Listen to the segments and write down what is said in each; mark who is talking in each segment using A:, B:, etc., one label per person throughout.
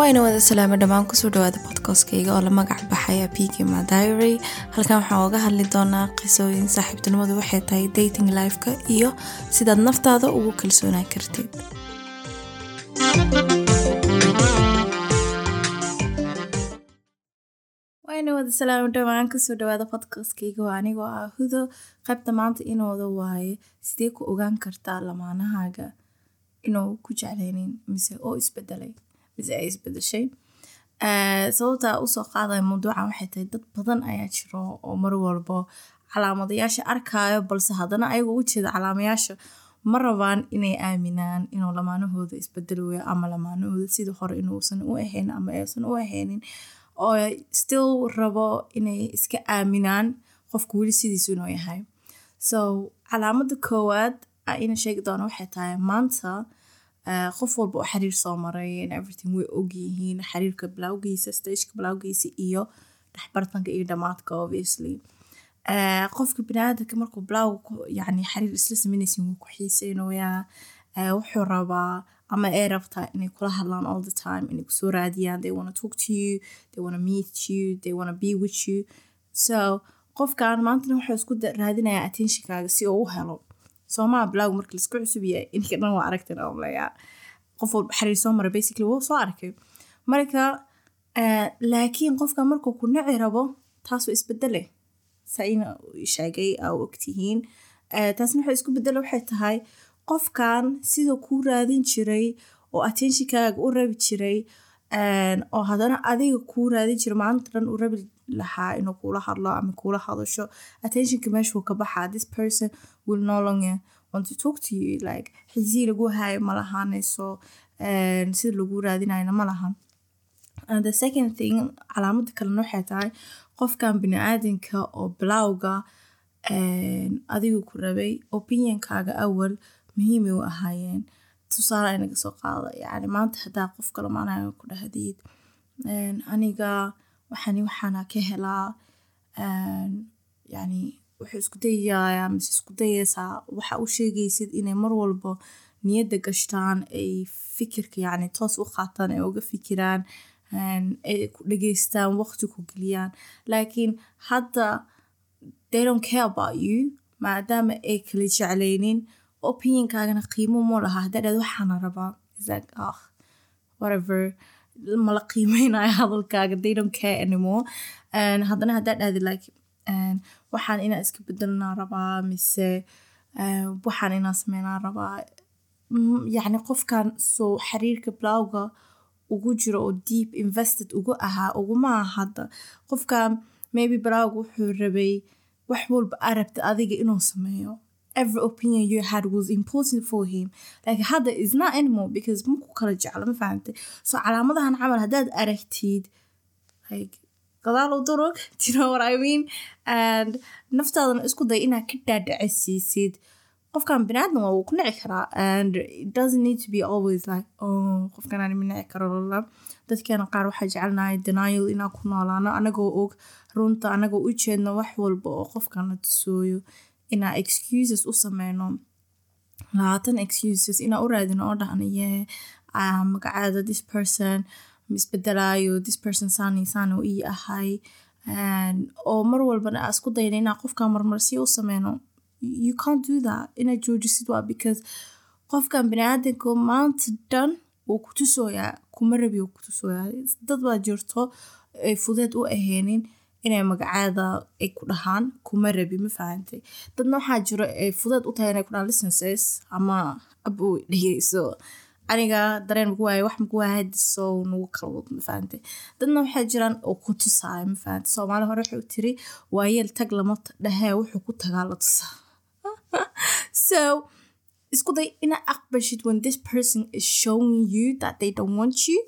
A: waayna wada salaamo dhammaan ku soo dhawaada bodkastkayga oo la magac baxaya pkma diary. Halkan waxaan oga hadli doonaa qisooyin saaxiibtinimadu waxay tahay dating lifeka iyo sidaad naftaada ugu kalsoonaan kartid. Wada salaamo dhammaan ku soo dhawaada bodkastkayga waa anigoo ah hudo qaybta maanta inooda waaye. Sidee ku ogaan kartaa lamaanahaaga? Inuu ku jeclaynin mise oo isbedelay mise ay isbedeshay sababtaa u soo qaadaya mawduucan waxay tahay dad badan ayaa jiro oo mar walbo calaamadayaasha arkaayo balse haddana ayagoo u jeeda calaamayaasha ma rabaan inay aaminaan inuu lamaanahooda isbedelayo ama lamaanahooda sidii hore inuusan u ahayn ama aysan u ahaynin oo still rabo inay iska aaminaan qofku weli sidiisu inuu yahay so calaamada koowaad ina sheegi doona waxay tahay maanta qof walba oo xiriir soo and everything way ogyihiin xiriirka bilowgiisa stageka bilowgiisa iyo dhexbartanka iyo dhamaadka obviously. Qofka biniaadanka markuu bilowga yani xiriir isla sameynaysin wuu ku xiiseynayaa wuxuu rabaa ama ay rabtaa inay kula hadlaan all the time inay ku soo raadiyaan they wanna talk to you they wanna meet you they wanna be with you. So qofkan maantana wuxuu isku raadinayaa attentionkaaga si uu u helo soomaa bilowga marka la isku cusub yahay ininka dhan waa aragtin omleya qof walba xiriir soo maray basically wuu soo arkay. Marka laakiin qofka markuu ku nici rabo taas waa isbedele saa ina sheegay aa ogtihiin. Taasna waxay isku bedele waxay tahay qofkan siduu kuu raadin jiray oo attentionkaaga u rabi jiray oo haddana adiga kuu raadin jiray maalinta dhan u rabi lahaa inuu kuula hadlo ama kuula hadasho. Attentionka meeshuu ka baxaa this person will no longer want to talk to you like xisii lagu hayo ma lahaanayso sida lagu raadinayna ma and the second thing calaamada kalena waxay tahay qofkan bini-aadanka oo bilowga adigu ku rabay opinionkaaga awal muhiimay u ahaayeen. Tusaale inaga soo qaada yani maanta haddaa qofka lamaanaga ku dhahdid aniga waxani waxaana ka helaa yani wuxuu isku dayayaa mise isku dayaysaa waxa u sheegaysid inay mar walba niyadda gashtaan ay fikirka yani toos u qaataan ay uga fikiraan ay ku dhageystaan waqti ku geliyaan. Laakiin hadda they don't care about you maadaama ay kala jeclaynin opinionkaagana qiimo mo lahaa haddaa dhahd waxaana rabaa. Like ah whatever mala qiimeynayo hadalkaaga haddana haddaa dhahdi like waxaan inaa iska bedelnaa rabaa mise waxaan inaa sameynaa rabaa. Yacni qofkan soo xiriirka bilowga ugu jiro oo deep invested ugu ahaa ugumaa hadda qofkan maybe bilowga wuxuu rabay wax walba arabta adiga inuu sameeyo every opinion you had was important for him. Like hadda is not anymore because maku kala jeclo ma fahamtay so calaamadahan camal haddaad aragtid like gadaal u durug know what I mean? And naftaadana isku day inaad ka dhaadhacisiisid qofkan binaadam waa wuu ku nici karaa and it doesn't need to be always like oh qofkan aan ma nici karo lala dadkeena qaar waxaa jecelnahay denial inaan ku noolaano anagoo og runta anagoo u jeedno wax walba oo qofkana tusooyo inaa excuses u sameyno labaatan excuses inaa u raadino oo dhahno yee magacaada this person isbedelaayo this person saani u ii ahay oo mar walbana aa isku dayna inaa qofkan marmarsi u sameyno you can't do that. inaad joojisid waa because qofkan biniaadanka maanta dhan wuu ku tusooyaa kuma rabi wuu ku tusooyaa dad baa jirto ay fudeed u ahaynin inay magacaada ay ku dhahaan kuma rabi ma fahantay dadna waxaa jiro ay fudeed u tahay inay ku dhahaan licenses ama abo dhegeyso aniga dareen maku waaya wax maku waaya hadiso nagu kala wad ma fahantay dadna waxaa jiraan oo ku tusaayo ma fahantay soomaali hore wuxuu tiri waayeel tag lama dhahee wuxuu ku tagaa la tusaa so isku day inaa aqbashid when this person is showing you that they don't want you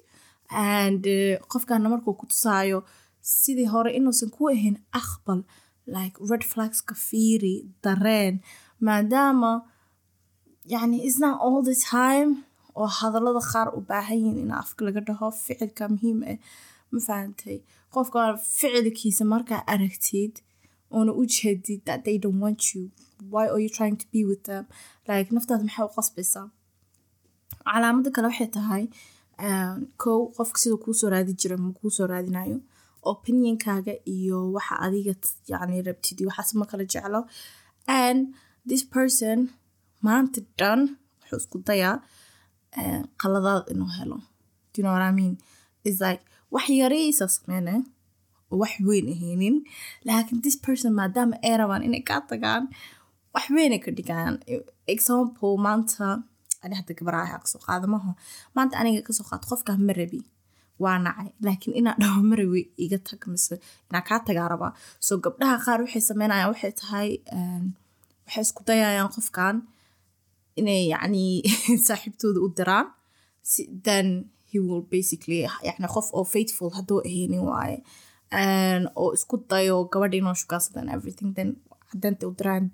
A: and qofkana markuu ku tusaayo sidii hore inuusan ku ahayn aqbal like red flagska fiiri dareen. Maadaama yani isnot all the time oo hadallada qaar u baahan yihiin in afka laga dhaho ficilka muhiim ah ma fahantay qofka ficilkiisa markaa aragtid oona u that they don't want you. Why are you trying to be with them? Like naftaada maxaa u qasbaysaa calaamada kale waxay tahay kow qofka siduu kuusoo raadi jira ma kuusoo raadinayo opinionkaaga iyo waxa adiga yani rabtid waxaas ma kala jeclo. And this person maanta dhan wuxuu isku dayaa qaladaad inuu helo. Do you know what I mean? Is like wax yaraysa sameyne wax weyn ahaynin laakiin this person maadaama ay rabaan inay kaa tagaan wax weynay ka dhigaan. Example maanta ani hadda gabaraha ka soo qaadamaho maanta aniga ka soo qaad qofkaa ma rabi waa nacay laakiin inaa dhaho ma rabi iga tag mise inaa kaa tagaa rabaa so gabdhaha qaar waxay sameynayaan waxay tahay waxay isku dayayaan qofkan inay yacni saaxiibtooda u diraan then he will basically yani qof oo faithful hadduu ahaynin waaye oo isku dayo gabadha inoo shukaansadan everything. Then hadanta u diraan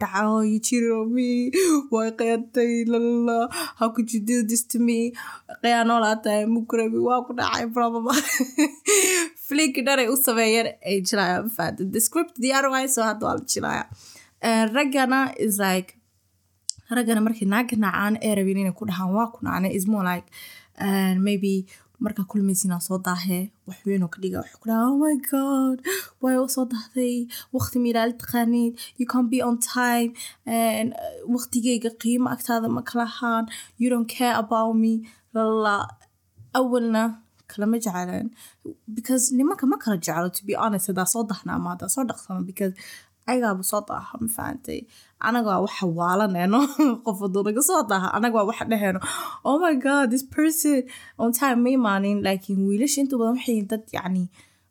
A: on me. Way qiyantay lalala how could you do this to me? Qiyaa noolaatahay mukurabi waa ku dhacay brababa flinki dhanay u sameeyeen ay jilayaan mafaada the script diyaar waayo soo hadda waa la jilaya raggana is like raggana markay naaga nacaan ee rabin inay ku dhahaan waa ku nacnay is more like maybe markaa kulmaysinaa soo daahee wax weynoo ka dhiga waxuu ku dhaha oh my god way u soo dahday waqti miilaali taqaaniid you can be on time waqtigeyga qiimo agtaada ma kalahaan you don't care about me lala awalna kalama jeclaan because nimanka ma kala jeclo to be honest hadaa soo dahna ama hadaa soo dhaqsano because ayagaaba soo daaha ma fahantay anagaa waxa waalaneyno qof naga soo daaha anagaa waxa dheheyno oh my god this person on time ma imaanin laakiin wiilasha inta badan waxay dad yacni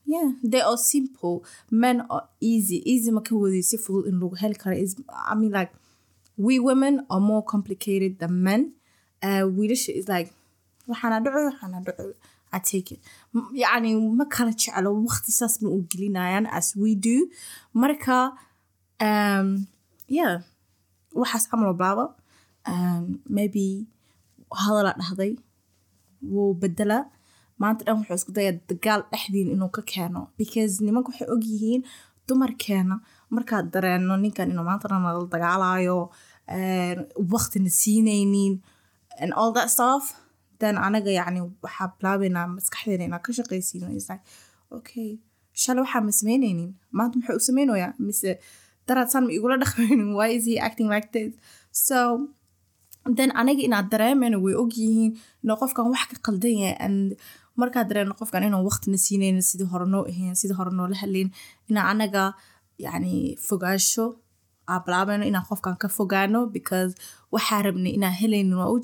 A: yeah they are simple. Men are easy easy ma ka wadey si fudud in lagu heli karo. Is i mean like we women are more complicated than men. Uh, wiilasha is like waxaana dhaco waxaana dhaco I it. Yacni ma kala jeclo waqti saas ma u gelinayaan as we do. Marka waxaas camal blaaba um, maybe hadala dhahday wuu bedela maanta dhan wuxuu isku daya dagaal dhexdiin inuu ka keeno because nimanka waxay ogyihiin dumarkeena. Markaad dareeno ninkan inuu maanta dhan nala dagaalayo waqtina siinaynin and all that stuff then anaga yacni waxaa bilaabeynaa maskaxdeena inaa ka shaqaysiino is like okay shalay waxaa ma sameynaynin? Maanta muxuu u sameynayaa mise daraad san ma igula dhaqmaynin why is he acting like this. So then anaga inaad dareemeyno way ogyihiin inuu qofkan wax ka qaldan yahay and markaa dareeno qofkan inuu waqtina siinaynin sidii hore noo ahayn sidii hore noola hadlayn inaa anaga yacni fogaasho aa bilaabeyno inaan qofkan ka fogaano because waxaa rabnay inaan helaynin waa u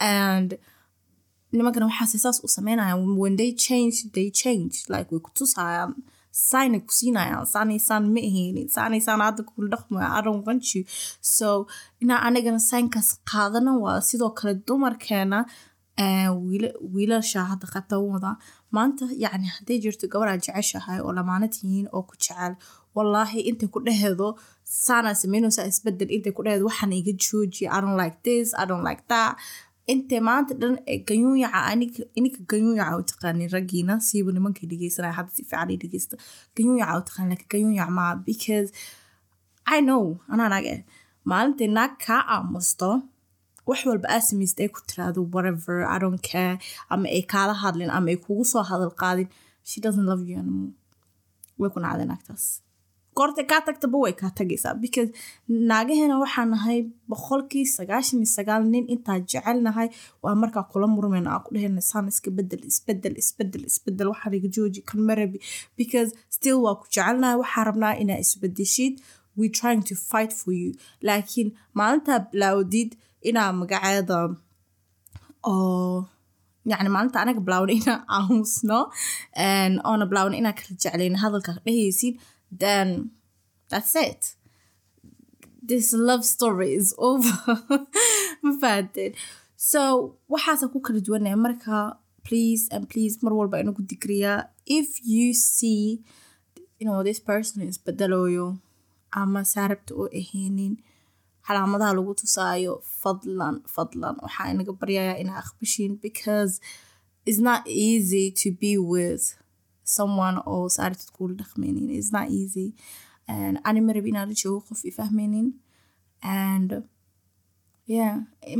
A: and nimankana waxaase saas u sameynayaan when they change they change. Like way kutusayaan saanay ku siinayaan saanay saan ma ahaynin saanay saan hadda kula dhaqmaya i don't want you so inaa anagana saynkaas qaadana waa sidoo kale dumarkeena wiilasha hadda qabta wada maanta yacni hadday jirto gabaraa jeceshahay oo lamaana tihiin oo ku jecel wallaahi intay ku dhaheedo saanaa sameynaysaa isbeddel intay ku dhaheedo waxaan iga joojiya i don't like this i don't like that intay maanta dhan ganyuunyaca ininka ganyuunyaca u taqaanin raggiina. Siiba nimankay dhegeysanaya hadda si fiican ay dhegeysta ganyuunyaca u taqaanin laakiin ganyuunyac maa because i know anaa naag eh maalintay naag kaa aamusto wax walba aa samaysta ay ku tiraahdo whatever i don't care ama ay kaala hadlin ama ay kugu soo hadal qaadin she doesn't love you anymore. Way ku nacday naagtaas goortay kaa tagtaba way kaa tagaysaa because naagaheena waxaa nahay boqolkii sagaashan iyo sagaal nin intaa jecelnahay waa markaa kula murmayna aa ku dhehayna saan iska bedel isbeddel isbeddel isbeddel waxaan jooji kan marabi because still waa ku jecelnahay waxaa rabnaa inaa isbedeshid we trying to fight for you. Laakiin maalintaa bilaawdid inaa magaceeda oo yani maalinta anaga bilaawna inaa aamusno oona bilaawna inaa kala jeclayna hadalka dhehaysid then that's it. This love story is over. So waxaasa ku kala duwanaya marka please and please mar walba inagu digriyaa if you see you know this person is bedelayo ama saarabta oo ahaynin calaamadaha lagu tusaayo fadlan fadlan. Waxaa inaga baryayaa inaa aqbashiin because it's not easy to be with someone oo saartid kuula dhaqmaynin it's not easy. Ani marab inaan la joogo qof ifahmaynin and yeah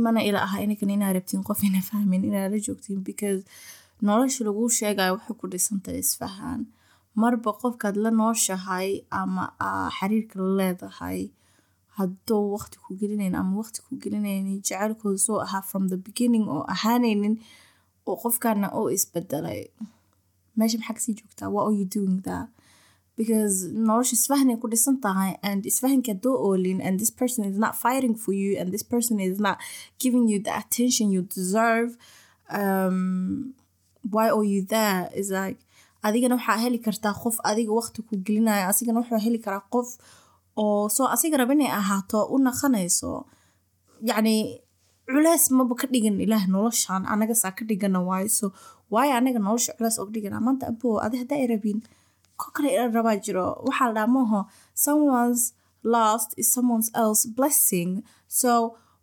A: mana ila aha inigan inaa rabtiin qof ina fahmin inaa joogtiin because nolosha laguu sheegayo waxay ku dhisantahay isfahan. Marba qofkaad la nooshahay ama xiriirka la leedahay hadduu waqti ku gelinayn ama waqti ku gelinaynin jacaylkooda soo ahaa from the beginning oo ahaanaynin oo qofkaana oo isbedelay meesha maxaa ka sii joogtaa what are you doing there because nolosha isfahanay ku dhisan tahay and isfahanka haddoo oolin and this person is not fighting for you and this person is not giving you the attention you deserve. Um, why are you there? Is like adigana waxaa heli kartaa qof adiga waqti ku gelinaya asigana wuxuu heli karaa qof oo soo asiga raba inay ahaato u naqanayso yacni culeys maba ka dhigan ilaah noloshan anaga ka dhigana waayo. So waayo anaga nolosha culeys oga dhigana. Maanta abo adi haddaa ay rabin ko kale ila rabaa jiro. Waxaa la maaho someone's lost is someone's else blessing. So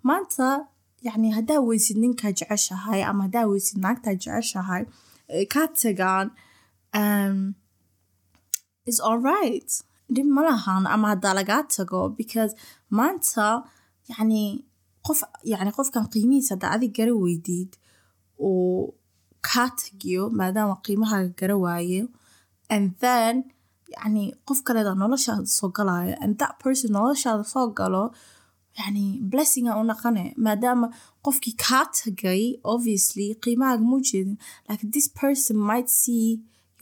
A: maanta yacni haddaa weysid ninkaa jeceshahay ama haddaa weysid naagtaa jeceshahay kaa tagaan um, is alright dhib ma lahan ama haddaa lagaa tago because maanta yacni qof yacni qofkan qiimihiisa haddaa adig gara weydiid oo kaa tagiyo maadaama qiimahaaga gara waayo and then yacni qof kaleeda noloshaada soo galayo and that person noloshaada soo galo yacni blessinga u naqane maadaama qofkii kaa tagay obviously qiimahaaga muu jeedin like this person might see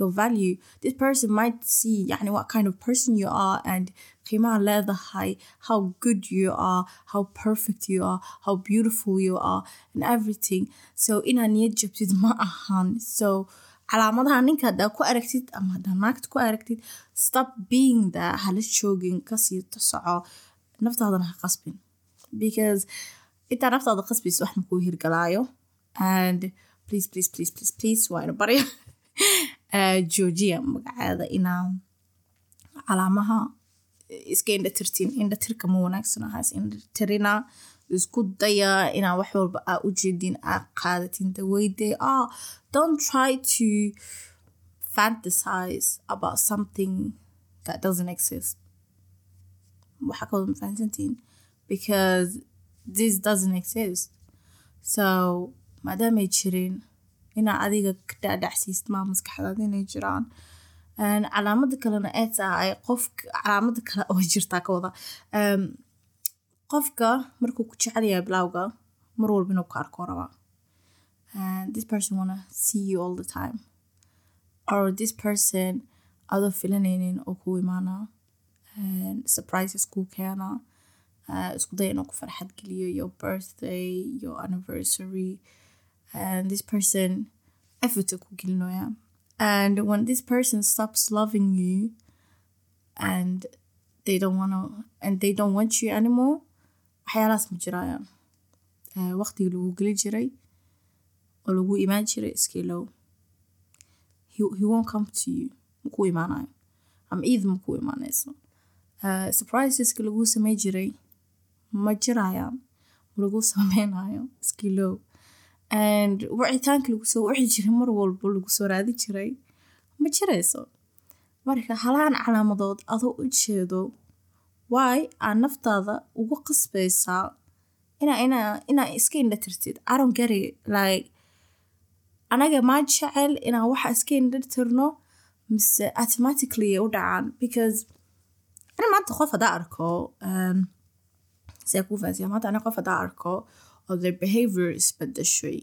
A: your value. This person might see yani what kind of person you are and qiimaha leedahay how good you are how perfect you are how beautiful you are and everything. So inaa niyad jabtid ma ahan so calaamadaha ninka haddaa ku aragtid ama haddaa naagta ku aragtid stop being there hala joogin ka sii soco naftaadana ha qasbin because intaa naftaada qasbaysa wax makuu hirgalaayo and please please please please please waa ina barya joojiya magaceeda inaa calaamaha iska indhatirtiin indhatirka ma wanaagsan ahaas indhatirina isku daya inaa wax walba aa u jeedin aa qaadatin the they are don't try to fantasize about something that doesn't exist. waxaa kaloo mafahansantiin because this doesn't exist. So maadaamay jirin inaa adiga ka dhaadhacsiist maa maskaxdaada inay jiraan calaamada kalena ee tahay qof calaamada kale oo jirtaa ka wada. Qofka markuu ku jecelyahay bilowga mar walba inuu ka arko rabaa this person wanna see you all the time. Or this person adoo filanaynin oo kuu imaanaa surprises kuu keenaa isku day inuu ku farxad geliyo your birthday your anniversary. This person effort ku gelinoya and when this person stops loving you and they don't wanna and they don't want you anymore waxyaalahaas ma jirayaan waqtigii lagu geli jiray oo lagu imaan jiray iskiilow he, won't come to you. makuu imaanayo ama iid makuu imaanayso surpriseska laguu samey jiray ma jirayaan lagu sameynayo iskiilow and wacitaanka lagu soo wici jiray mar walba lagu soo raadi jiray ma jirayso? Marka halahan calaamadood adoo u jeedo waay aa naftaada ugu qasbaysaa ina ina inaa iska indha tirtid? Aron gary like anaga maa jecel inaan waxa iska indha tirno mise automatically u dhacaan? Because ana maanta qof haddaa arko see kuu fahansiya maanta ana qof haddaa arko or their behavior isbedeshay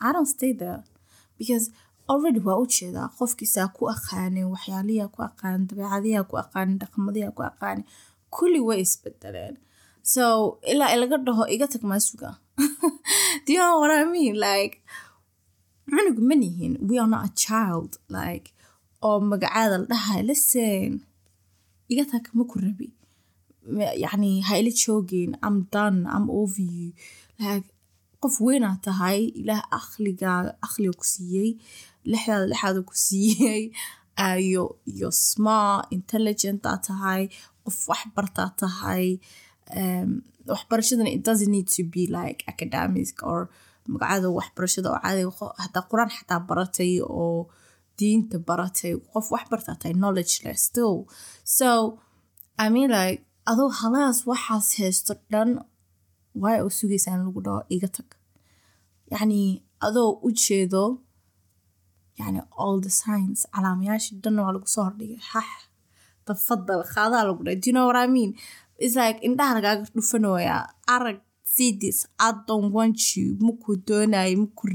A: I don't stay there because already waa u jeedaa qofkiisaa ku aqaanin waxyaaliyaa ku aqaanin dabeecadiyaa ku aqaanin dhaqamadiyaa ku aqaanin kulli way isbedeleen so ilaa laga dhaho iga tag maa suga. Do you what I mean? Like cunug ma nihin. We are not a child like oo magacaada la dhahay listen iga tag ma ku rabi yani ha ila joogin am done am over qof weynaa tahay ilaah aqligaaga aqliga ku siiyey lixdaada lixaada ku siiyey iyo iyo smart intelligentaa tahay qof waxbartaa tahay waxbarashadana it doesn't need to be like academic or magacada waxbarashada oo caadiga hataa qur'aan xataa baratay oo diinta baratay qof waxbartaa tahay knowledge leh still. So i mean like adoo halaas waxaas haysto dhan waay oo sugaysaa in lagu dhaho iga tag? Yacni adoo u jeedo yani all the signs calaamayaashii dhanna waa lagu soo hordhigay. Xax tafadal qaadaa lagu dhahay do you know indhaha lagaaga dhufanooyaa arag see this. I don't want you.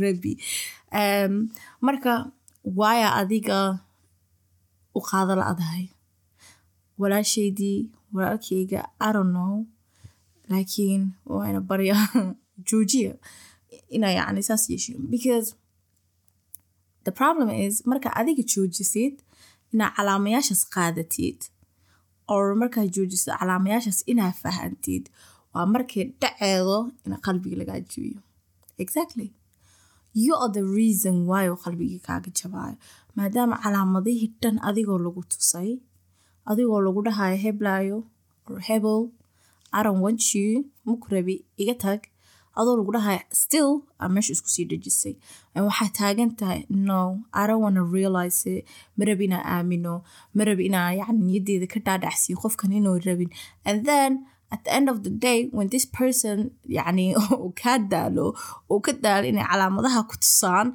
A: Rabi. Um, marka waaya adiga u qaado la-dahay walaashaydii walaalkayga I don't know. Laakiin waana barya joojiya inaa saas yeeshin because the problem is marka adiga joojisid inaa calaamayaashaas qaadatid or markaa joojisid calaamayaashaas inaa fahantid waa markay dhaceedo in qalbiga lagaa jabiyo exactly. You are the reason why oo qalbigii kaaga jabaayo. Maadaama calaamadihii dhan adigoo lagu tusay adigoo lagu dhahayo heblaayo or hebel I don't want you. Maku rabi iga tag. Adoo lagu dhahayo still aa meesha isku sii dhejisay waxaa taagan tahay no I don't realize it. Ma rabi inaa aamino ma rabi inaa yani niyaddeeda ka dhaadhacsiyo qofkan inuu rabin and then at the end of the day when this person yani uu kaa daalo uu ka daalo inay calaamadaha ku tusaan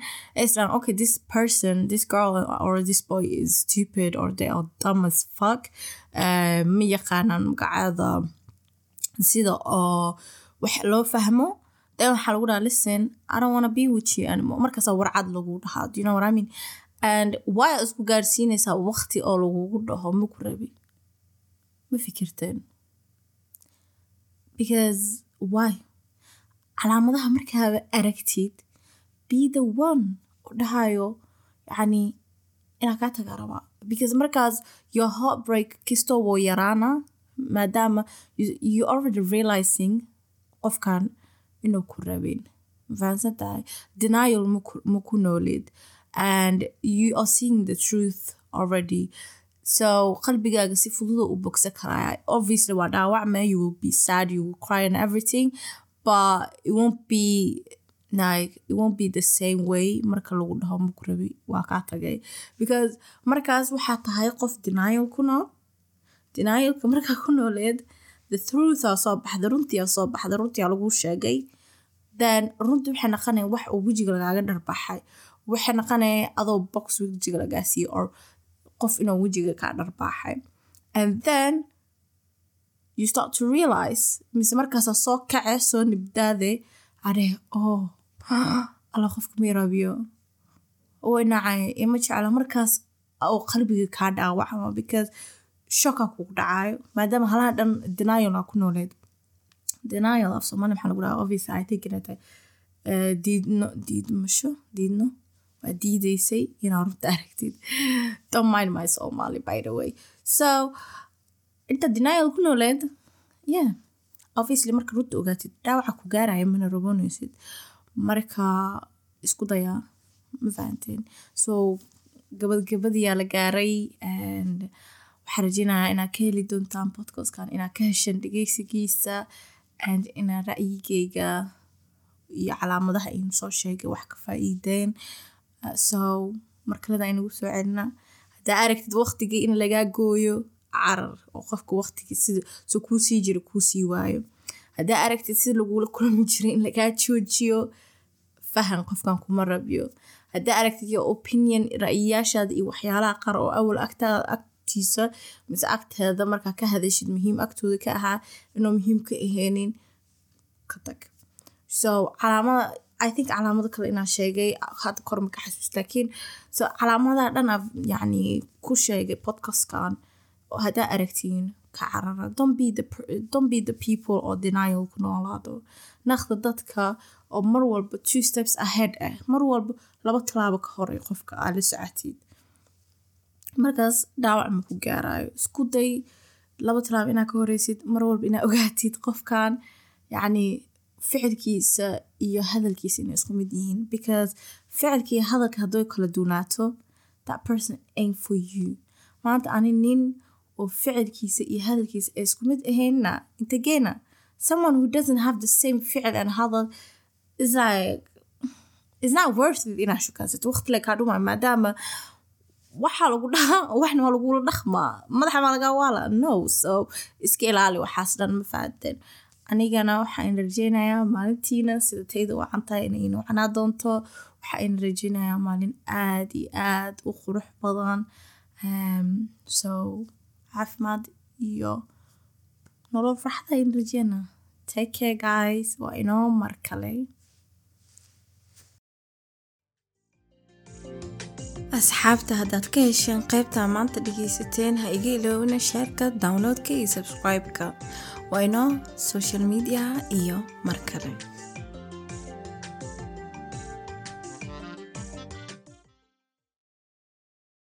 A: islan okay this person this girl or this boy is stupid or they are dumb as fuck. Uh, ma yaqaanaan magacaada sida oo wax loo fahmo. Then waxaa lagu dhaha listen I don't wanna be with you anymore. Markaasaa warcad lagu dhahaa you know what I mean? And why isku gaarsiinaysaa waqti oo lagugu dhaho? Maku rabi ma fikirteen because why? Calaamadaha markaaba aragtid be the one oo dhahayo yani inaa kaa taga rabaa because markaas your heartbreak kistoo woo yaraana maadaama you already realizing qofkan inuu ku rabin. Fahansan tahay denial maku noolid. And you are seeing the truth already so qalbigaaga si fududa u bogsa karaya obviously waa dhaawacma you will be sad you will cry and everything but it won't be like it won't be the same way marka lagu dhaho maku rabi waa kaa tagay. Because markaas waxaa tahay qof denial ku nool. Denialka markaa ku nooleed the truth aa soo baxda runtii aa soo baxda runtii aa lagu sheegay. Then runtii waxay naqanaya wax uu wejiga lagaaga dharbaxay. Waxay naqanaya adoo box wejiga lagaa siiyey or qof inuu wejiga kaa dharbaaxay and then you start to realize mise markaasaa soo kace soo nibdaade adheh oh alla qofka ma iraabiyo way nacay ima jecla markaas oo qalbiga kaa dhaawacma because shoka kugu dhacayo maadaama halaha dhan denial aa ku nooleed. Denial af soomaali maxaa lagu dhaha obviously i think inay tahay diidno diidmasho diidno waa diidaysay inaa runta aragtid don't mind my somali by the way. So inta denial ku nooleed yeah. Obviously marka runta ogaatid dhaawaca ku gaaraya mana raboonaysid marka isku dayaa ma fahanteen. So gabadgabadiyaa la gaaray and waxaa rajeynayaa inaad ka heli doontaan podcastkan inaad ka hesheen dhegeysigiisa and inaa ra'yigeyga iyo calaamadaha aynu soo sheegay wax ka faa'iideen so markaleda aynagu soo celina. Haddaa aragtid waqtigii in lagaa gooyo carar oo qofka waqtigii sida so kuu sii jira kuu sii waayo. Haddaa aragtid sida lagula kulmi jiray in lagaa joojiyo fahan qofkan kuma rabyo. Haddaa aragtid iyo opinion ra'yiyaashaada iyo waxyaalaha qaar oo awal agtiisa mise agteeda markaa ka hadashid muhiim agtooda ka ahaa inuu muhiim ka aheenin ka tag. So calaamada i think calaamado kale inaan sheegay hadda kor maka xasuus laakiin so calaamadaha dhan aa yani ku sheegay podcastkan haddaa aragtiin ka carara don't be the, people oo denial ku noolaado. Naqda dadka oo mar walba two steps ahead ah mar walba laba talaabo ka hor qofka aa la socotid. Markaas dhaawac ma ku gaarayo isku day laba talaabo inaa ka horeysid mar walba inaa ogaatid qofkan yacni ficilkiisa iyo hadalkiisa inay isku mid yihiin because ficilka iyo hadalka hadday kala duunaato that person aim for you. Maanta ani nin oo ficilkiisa iyo hadalkiisa ay isku mid ahaynna integeena someone who doesn't have the same ficil and hadal is like is not worth it inaa shukaansato waqti le kaa dhumay maadaama waxaa lagu dhahaa waxna waa lagula dhaqmaa. Madaxa maa lagaa waala no so iska ilaali waxaas dhan ma fahanteen anigana waxaan rajeynayaa maalintiina sida tayda u cantahay inay inuu canaa doonto. Waxaan rajeynayaa maalin aad iyo aad u qurux badan. So caafimaad iyo nolol farxad ayaan rajeynaa take care guys. Waa inoo mar kale. Asxaabta haddaad ka hesheen qaybta maanta dhegeysateen ha iga iloobina sheerka downloadka iyo subscribe-ka waa inoo social mediaha iyo mar kale